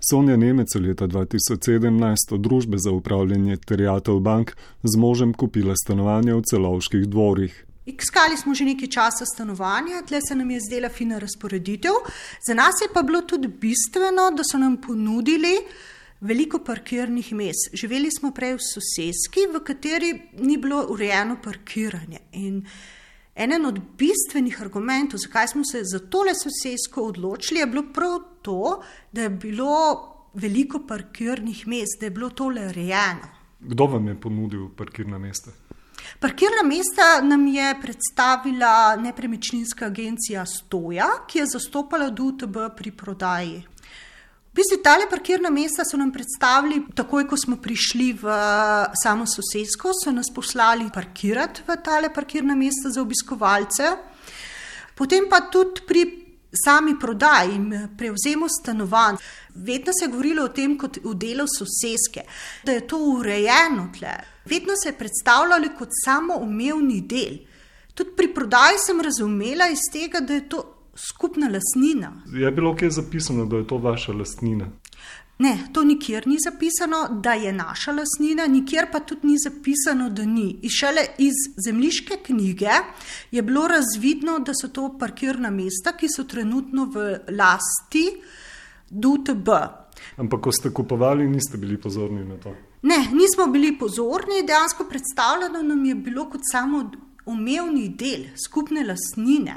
Sonja Nemec je leta 2017 od družbe za upravljanje terjatev bank z možem kupila stanovanje v celovških dvorih. Iskali smo že nekaj časa stanovanja, tle se nam je zdela fina razporeditev. Za nas je pa bilo tudi bistveno, da so nam ponudili veliko parkirnih mest. Živeli smo prej v sosedski, v kateri ni bilo urejeno parkiranje. In eden od bistvenih argumentov, zakaj smo se za tole sosedsko odločili, je bilo prav to, da je bilo veliko parkirnih mest, da je bilo tole urejeno. Kdo vam je ponudil parkirna mesta? Parkirna mesta nam je predstavila nepremičninska agencija Stoja, ki je zastopala DUTB pri prodaji. V bistvu tale parkirna mesta so nam predstavili, takoj ko smo prišli v samo sosedsko, so nas poslali parkirati v tale parkirna mesta za obiskovalce. Potem pa tudi pri sami prodaji in prevzemu stanovanj. Vedno se je govorilo o tem, kot v delu sosedske, da je to urejeno tle. Vedno se je predstavljalo kot samo umevni del. Tudi pri prodaji sem razumela iz tega, da je to skupna lastnina. Je bilo kje zapisano, da je to vaša lastnina? Ne, to nikjer ni zapisano, da je naša lastnina, nikjer pa tudi ni zapisano, da ni. In šele iz zemljiške knjige je bilo razvidno, da so to parkirna mesta, ki so trenutno v lasti DUTB. Ampak, ko ste kupovali, niste bili pozorni na to. Ne, nismo bili pozorni, dejansko predstavljeno nam je bilo kot samo umevni del skupne lastnine.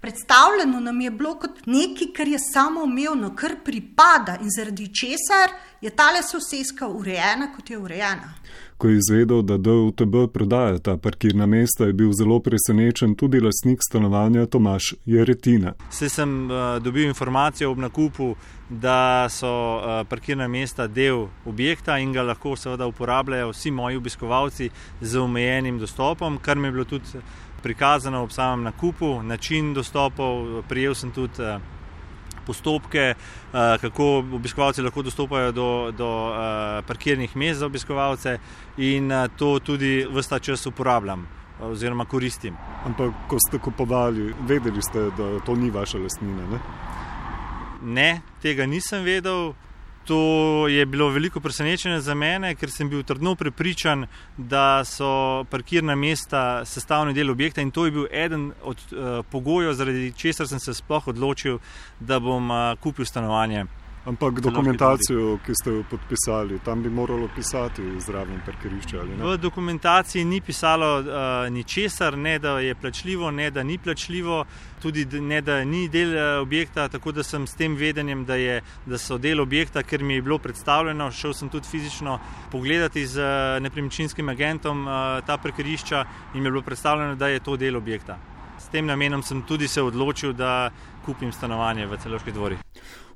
Predstavljeno nam je bilo kot nekaj, kar je samo umevno, kar pripada in zaradi česar je tale sosedska urejena, kot je urejena. Ko je izvedel, da DUTB prodaja ta parkirna mesta, je bil zelo presenečen tudi lasnik stanovanja Tomaš Jeretina. Se sem uh, dobil informacijo ob nakupu, da so uh, parkirna mesta del objekta in ga lahko seveda uporabljajo vsi moji obiskovalci z omejenim dostopom, kar mi je bilo tudi prikazano ob samem nakupu, način dostopov, prijel sem tudi uh, postopke, eh, kako obiskovalci lahko dostopajo do, do eh, parkirnih mest za obiskovalce, in eh, to tudi vsta čas uporabljam. Oziroma, koristim. Ampak, ko ste kupovali, vedeli ste, da to ni vaša lastnina? Ne, ne tega nisem vedel. To je bilo veliko presenečenje za mene, ker sem bil trdno prepričan, da so parkirna mesta sestavni del objekta in to je bil eden od uh, pogojev, zaradi česar sem se sploh odločil, da bom uh, kupil stanovanje. Ampak dokumentacijo, ki ste jo podpisali, tam bi moralo pisati zraven parkirišča. V dokumentaciji ni pisalo uh, ničesar, ne da je plačljivo, ne da ni plačljivo, tudi ne da ni del uh, objekta. Tako da sem s tem vedenjem, da, je, da so del objekta, ker mi je bilo predstavljeno, šel sem tudi fizično pogledati z uh, nepremičninskim agentom uh, ta parkirišča in mi je bilo predstavljeno, da je to del objekta. S tem namenom sem tudi se odločil, da kupim stanovanje v celoški dvori.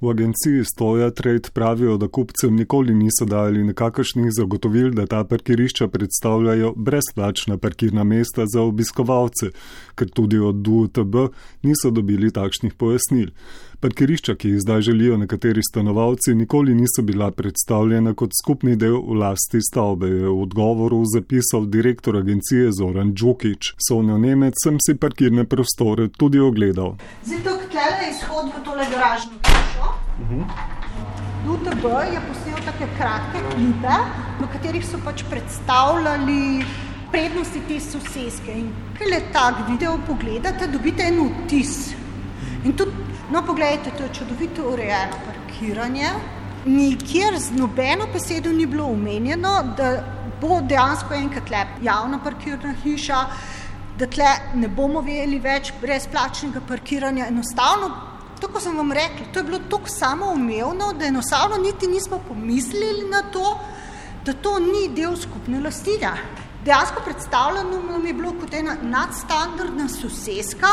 V agenciji Stoja Trade pravijo, da kupcem nikoli niso dali nekakršnih zagotovil, da ta parkirišča predstavljajo brezplačna parkirna mesta za obiskovalce, ker tudi od DUTB niso dobili takšnih pojasnil. Parkirišča, ki jih zdaj želijo nekateri stanovalci, nikoli niso bila predstavljena kot skupni del vlasti stavbe, je v odgovoru zapisal direktor agencije Zoran Džukič. Sonjo Nemec sem si parkirne prostore tudi ogledal. Zato, je izhod v tole garažno hišo, UTB je posnel tako kratke klipe, v katerih so pač predstavljali prednosti te sosedske. In kaj le tak video pogledate, dobite en vtis. In tudi, no, pogledajte, to je čudovito urejeno parkiranje. Nikjer z nobeno besedo ni bilo omenjeno, da bo dejansko enkrat lep javna parkirna hiša, da tle ne bomo imeli več brezplačnega parkiranja. Enostavno Tako sem vam rekel, to je bilo tako samoumevno, da enostavno niti nismo pomislili na to, da to ni del skupne lastine. Dejansko predstavljeno nam je bilo kot ena nadstandardna sosedska,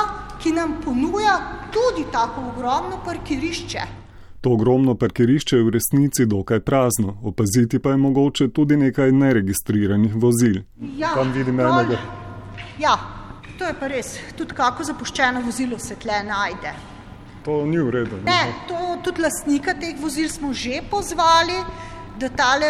ki nam ponuja tudi tako ogromno parkirišče. To ogromno parkirišče je v resnici dokaj prazno, opaziti pa je mogoče tudi nekaj neregistriranih vozil. Ja, Tam vidim enega. Ja, to je pa res, tudi kako zapuščeno vozilo se tle najde. To ni v redu. Ne, to, tudi lastnika teh vozil smo že pozvali, da tale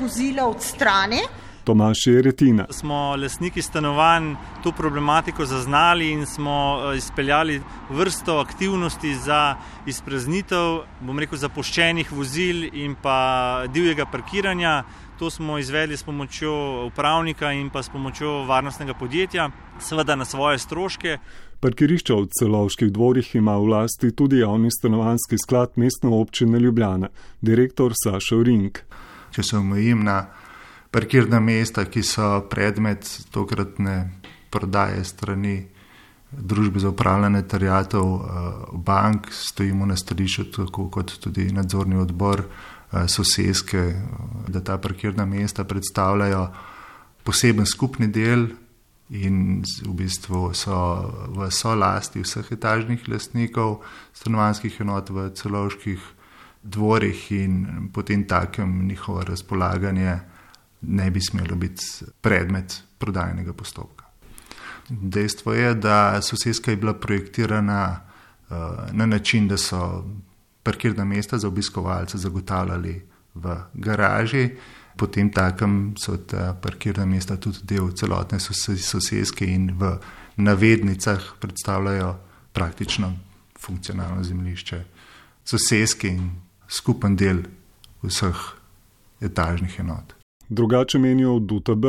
vozila odstrani. Tomaš Jeretina. Smo lesniki stanovanj to problematiko zaznali in smo eh, izpeljali vrsto aktivnosti za izpraznitev, bom rekel, zapuščenih vozil in pa divjega parkiranja. To smo izvedli s pomočjo upravnika in pa s pomočjo varnostnega podjetja, seveda na svoje stroške. Parkirišča v celovških dvorih ima v lasti tudi javni stanovanski sklad mestne občine Ljubljana, direktor Sašo Ring. Če se omejim na parkirna mesta, ki so predmet tokratne prodaje strani družbe za upravljanje terjatov eh, bank, stojimo na stališču, tako kot tudi nadzorni odbor soseske, da ta parkirna mesta predstavljajo poseben skupni del in v bistvu so v solasti vseh etažnih lastnikov stanovanskih enot v celovških dvorih in potem takem njihovo razpolaganje ne bi smelo biti predmet prodajnega postopka. Dejstvo je, da sosedska je bila projektirana uh, na način, da so parkirna mesta za obiskovalce zagotavljali v garaži, potem takem so ta parkirna mesta tudi del celotne sosedske in v navednicah predstavljajo praktično funkcionalno zemljišče sosedske in skupen del vseh etažnih enot. Drugače menijo v DUTB.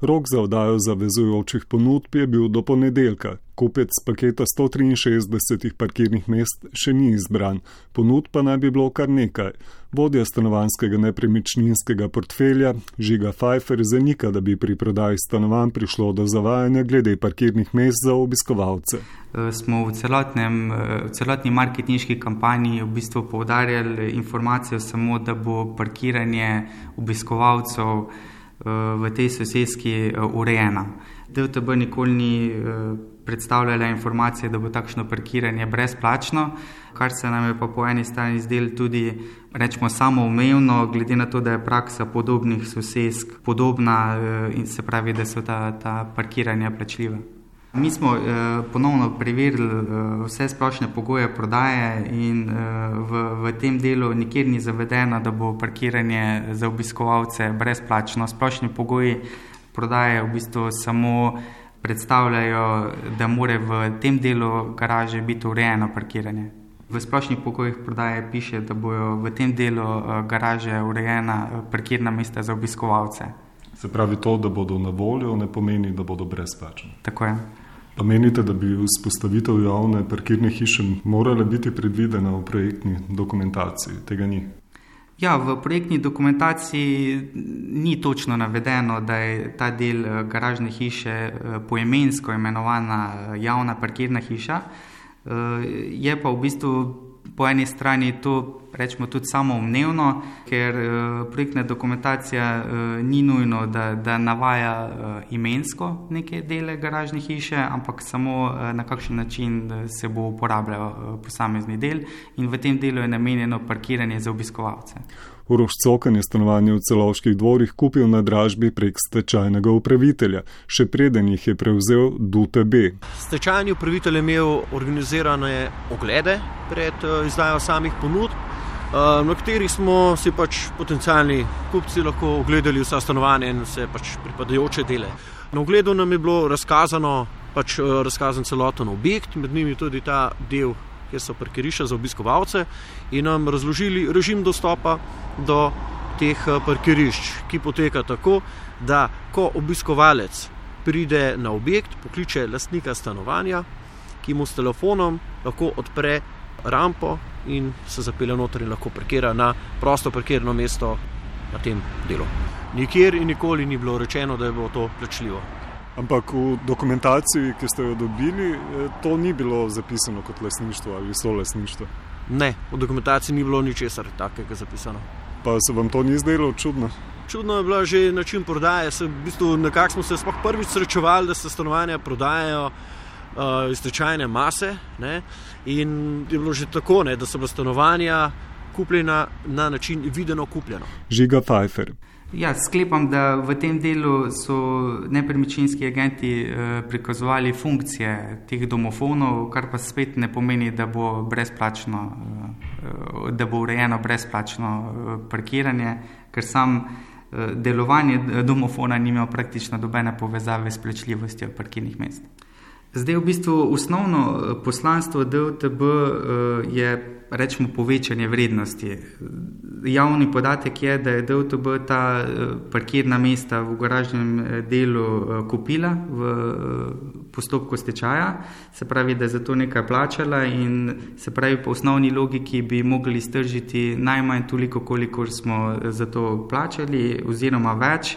Rok za oddajo zavezujočih ponudb je bil do ponedeljka. Kupec paketa 163 parkirnih mest še ni izbran, ponudb pa naj bi bilo kar nekaj. Vodja stanovanskega nepremičninskega portfelja Žiga Pfeiffer zanika, da bi pri prodaji stanovanj prišlo do zavajanja glede parkirnih mest za obiskovalce. E, smo v, celotnem, e, v celotni marketinški kampanji v bistvu poudarjali informacijo samo, da bo parkiranje obiskovalcev e, v tej sosedski urejena. DTB nikoli ni predstavljala informacije, da bo takšno parkiranje brezplačno, kar se nam je pa po eni strani zdelo tudi, rečemo, samoumevno, glede na to, da je praksa podobnih sosedsk podobna eh, in se pravi, da so ta, ta parkiranja plačljiva. Mi smo eh, ponovno preverili eh, vse splošne pogoje prodaje in eh, v, v tem delu nikjer ni zavedeno, da bo parkiranje za obiskovalce brezplačno. Splošni pogoji prodaje v bistvu samo predstavljajo, da more v tem delu garaže biti urejeno parkiranje. V splošnih pogojih prodaje piše, da bojo v tem delu eh, garaže urejena eh, parkirna mesta za obiskovalce. Se pravi, to, da bodo na voljo, ne pomeni, da bodo brezplačni. Tako je. Pa menite, da bi vzpostavitev javne parkirne hiše morala biti predvidena v projektni dokumentaciji? Tega ni. Ja, v projektni dokumentaciji ni točno navedeno, da je ta del eh, garažne hiše eh, poimensko imenovana eh, javna parkirna hiša. Je pa v bistvu po eni strani to rečemo tudi samoumevno, ker projektna dokumentacija ni nujno, da, da navaja imensko neke dele garažne hiše, ampak samo na kakšen način se bo uporabljal posamezni del in v tem delu je namenjeno parkiranje za obiskovalce. Uroš Cokan je stanovanje v celovških dvorih kupil na dražbi prek stečajnega upravitelja, še preden jih je prevzel DUTB. Stečajni upravitelj je imel organizirane oglede pred eh, izdajo samih ponudb, eh, na katerih smo si pač potencijalni kupci lahko ogledali vsa stanovanja in vse pač pripadajoče dele. Na ogledu nam je bilo razkazano, pač eh, razkazan celoten objekt, med njimi tudi ta del kjer so parkirišča za obiskovalce, in nam razložili režim dostopa do teh eh, parkirišč, ki poteka tako, da ko obiskovalec pride na objekt, pokliče lastnika stanovanja, ki mu s telefonom lahko odpre rampo in se zapelje noter in lahko parkira na prosto parkirno mesto na tem delu. Nikjer in nikoli ni bilo rečeno, da je bilo to plačljivo. Ampak v dokumentaciji, ki ste jo dobili, to ni bilo zapisano kot lasništvo ali so lasništvo. Ne, v dokumentaciji ni bilo ničesar takega zapisano. Pa se vam to ni zdelo čudno? Čudno je bilo že način prodaje. Se, v bistvu, nekako smo se prvič srečevali, da se stanovanja prodajajo uh, iz tečajne mase. Ne? In je bilo že tako, ne, da so bila stanovanja kupljena na način videno kupljeno. Žiga Pfeiffer. Ja, sklepam, da v tem delu so nepremičninski agenti eh, prikazovali funkcije teh domofonov, kar pa spet ne pomeni, da bo, eh, da bo urejeno brezplačno eh, parkiranje, ker sam delovanje domofona nima praktično dobene povezave s plačljivostjo parkirnih mest. Zdaj, v bistvu, osnovno poslanstvo DLTB je rečemo, povečanje vrednosti. Javni podatek je, da je DLTB ta eh, parkirna mesta v garažnem eh, delu eh, kupila v postopku stečaja, se pravi, da je za to nekaj plačala in se pravi, po osnovni logiki bi mogli stržiti najmanj toliko, koliko smo za to plačali, oziroma več.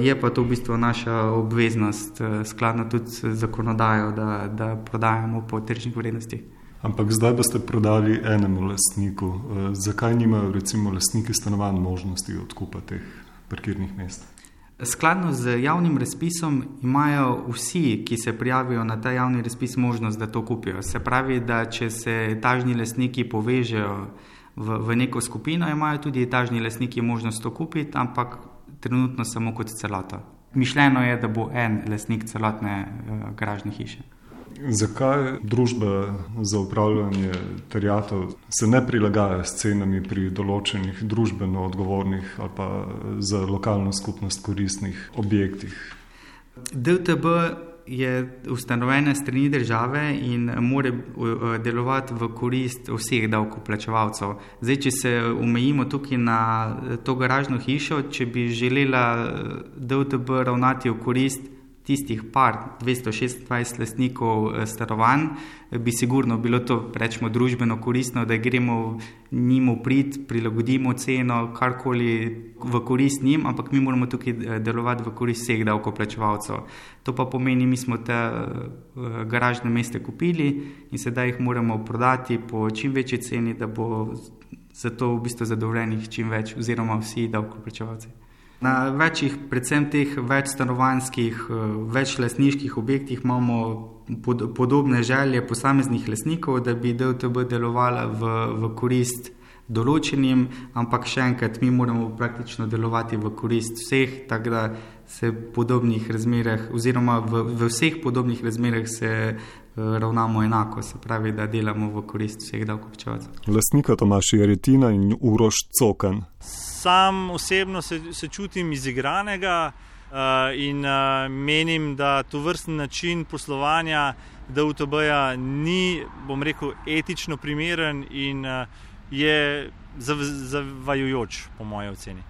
Je pa to v bistvu naša obveznost, skladno tudi z zakonodajo, da, da prodajamo po tržnih vrednostih. Ampak zdaj boste prodali enemu lastniku. Eh, zakaj nimajo recimo lastniki stanovanj možnosti odkupa teh parkirnih mest? Skladno z javnim razpisom imajo vsi, ki se prijavijo na ta javni razpis, možnost, da to kupijo. Se pravi, da če se etažni lastniki povežejo v, v neko skupino, imajo tudi etažni lastniki možnost to kupiti, ampak trenutno samo kot celota. Mišljeno je, da bo en lastnik celotne uh, garažne hiše. Zakaj družba za upravljanje terjatev se ne prilagaja s cenami pri določenih družbeno odgovornih ali pa za lokalno skupnost koristnih objektih? DTB je ustanovljena strani države in mora delovati v korist vseh davkoplačevalcev. Zdaj, če se omejimo tukaj na to garažno hišo, če bi želela DTB ravnati v korist tistih par 226 lastnikov eh, stanovanj, bi sigurno bilo to, rečemo, družbeno koristno, da gremo njim v prid, prilagodimo ceno, karkoli v korist njim, ampak mi moramo tukaj eh, delovati v korist vseh davkoplačevalcev. To pa pomeni, mi smo te uh, garažne meste kupili in sedaj jih moramo prodati po čim večji ceni, da bo za to v bistvu zadovoljenih čim več, oziroma vsi davkoplačevalci. Na večjih, predvsem teh večstanovanskih, eh, večlasniških objektih imamo pod, podobne želje posameznih lasnikov, da bi DLTB delovala v, v korist določenim, ampak še enkrat, mi moramo praktično delovati v korist vseh, tako da se v podobnih razmerah, oziroma v, v vseh podobnih razmerah se ravnamo enako, se pravi, da delamo v korist vseh davkoplačevalcev. Lasnika Tomaš Jeretina in Uroš Cokan sam osebno se, se čutim izigranega uh, in uh, menim, da to vrsten način poslovanja DUTB-ja ni, bom rekel, etično primeren in uh, je zav, zavajujoč, po moje oceni.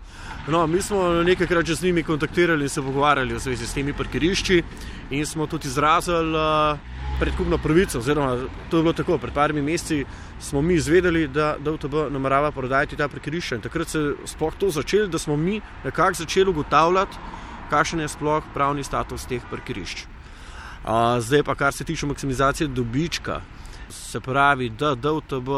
No, mi smo nekajkrat že z njimi kontaktirali in se pogovarjali v zvezi s temi parkirišči in smo tudi izrazili. Uh, predkupno pravico. Oziroma, to je bilo tako, pred parimi meseci smo mi izvedeli, da DVTB namerava prodajati ta prekrišče. In takrat se je sploh to začelo, da smo mi nekako začeli ugotavljati, kakšen je sploh pravni status teh prekrišč. Zdaj pa, kar se tiče maksimizacije dobička, se pravi, da DVTB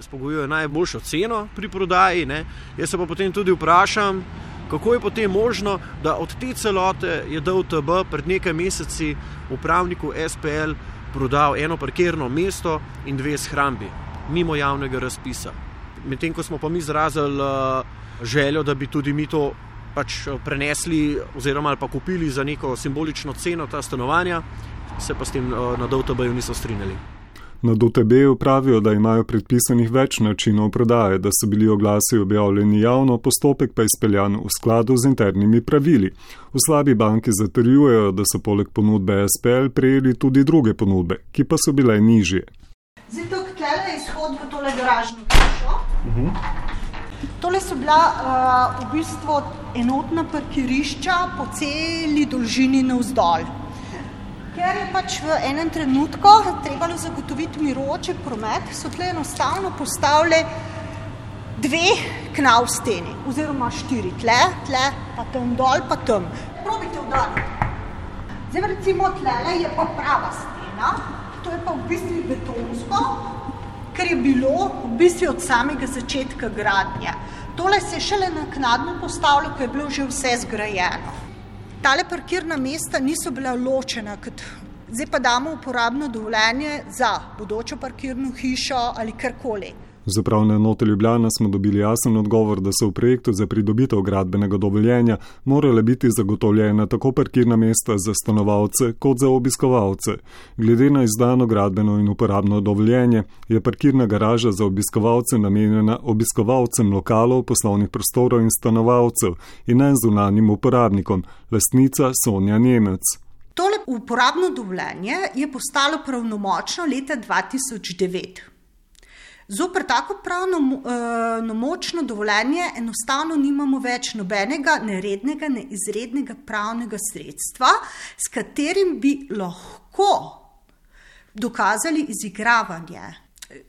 spogojuje najboljšo ceno pri prodaji. Ne? Jaz se pa potem tudi vprašam, kako je potem možno, da od te celote je DVTB pred nekaj meseci upravniku SPL prodal eno parkirno mesto in dve shrambi, mimo javnega razpisa. Medtem ko smo pa mi izrazili uh, željo, da bi tudi mi to pač uh, prenesli oziroma pa kupili za neko simbolično ceno ta stanovanja, se pa s tem uh, na DVTB-ju niso strinjali. Na DTB-ju pravijo, da imajo predpisanih več načinov prodaje, da so bili oglasi objavljeni javno, postopek pa izpeljan v skladu z internimi pravili. V slabi banki zatrjujejo, da so poleg ponudbe SPL prejeli tudi druge ponudbe, ki pa so bile nižje. Zato, ker je izhod v tole garažno hišo. Uh mhm. -huh. Tole so bila uh, v bistvu enotna parkirišča po celi dolžini navzdol. Ker je pač v enem trenutku trebalo zagotoviti miroče promet, so tle enostavno postavili dve knav steni, oziroma štiri, tle, tle, pa tam dol, pa tam. Probite udariti. Zdaj recimo tle je pa prava stena, to je pa v bistvu betonsko, ker je bilo v bistvu od samega začetka gradnje. Tole se je šele naknadno postavilo, ko je bilo že vse zgrajeno. Tale parkirna mesta niso bila ločena, kot zdaj pa damo uporabno dovoljenje za bodočo parkirno hišo ali karkoli. Z upravne enote Ljubljana smo dobili jasen odgovor, da so v projektu za pridobitev gradbenega dovoljenja morale biti zagotovljene tako parkirna mesta za stanovalce kot za obiskovalce. Glede na izdano gradbeno in uporabno dovoljenje je parkirna garaža za obiskovalce namenjena obiskovalcem lokalov, poslovnih prostorov in stanovalcev in ne zunanjim uporabnikom, lastnica Sonja Nemec. Tole uporabno dovoljenje je postalo pravnomočno leta 2009. Zoper tako pravno no, močno dovoljenje enostavno nimamo več nobenega nerednega, ne izrednega pravnega sredstva, s katerim bi lahko dokazali izigravanje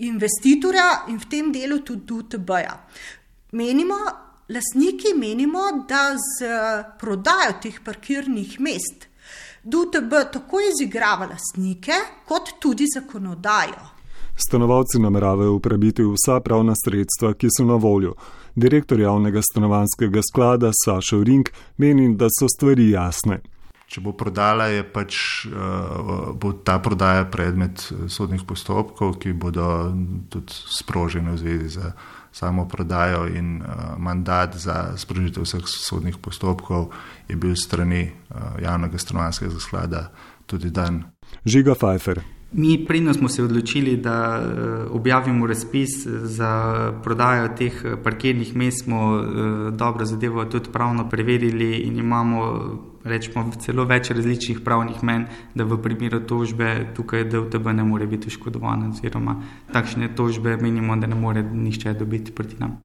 investitorja in v tem delu tudi DTB-ja. Menimo, lasniki menimo, da z prodajo teh parkirnih mest DTB tako izigrava lasnike, kot tudi zakonodajo. Stanovalci nameravajo uporabiti vsa pravna sredstva, ki so na voljo. Direktor javnega stanovanskega sklada Sašo Ring meni, da so stvari jasne. Če bo prodala, je pač uh, bo ta prodaja predmet eh, sodnih postopkov, ki bodo tudi sproženi v zvezi z samo prodajo in uh, mandat za sprožitev vseh sodnih postopkov je bil strani javnega stanovanskega sklada tudi dan. Žiga Pfeiffer. Mi predno smo se odločili, da eh, objavimo razpis za prodajo teh eh, parkirnih mest, smo eh, dobro zadevo tudi pravno preverili in imamo rečemo, celo več različnih pravnih men, da v primeru tožbe tukaj DLTB ne more biti oškodovan oziroma takšne tožbe menimo, da ne more nišče dobiti proti nam.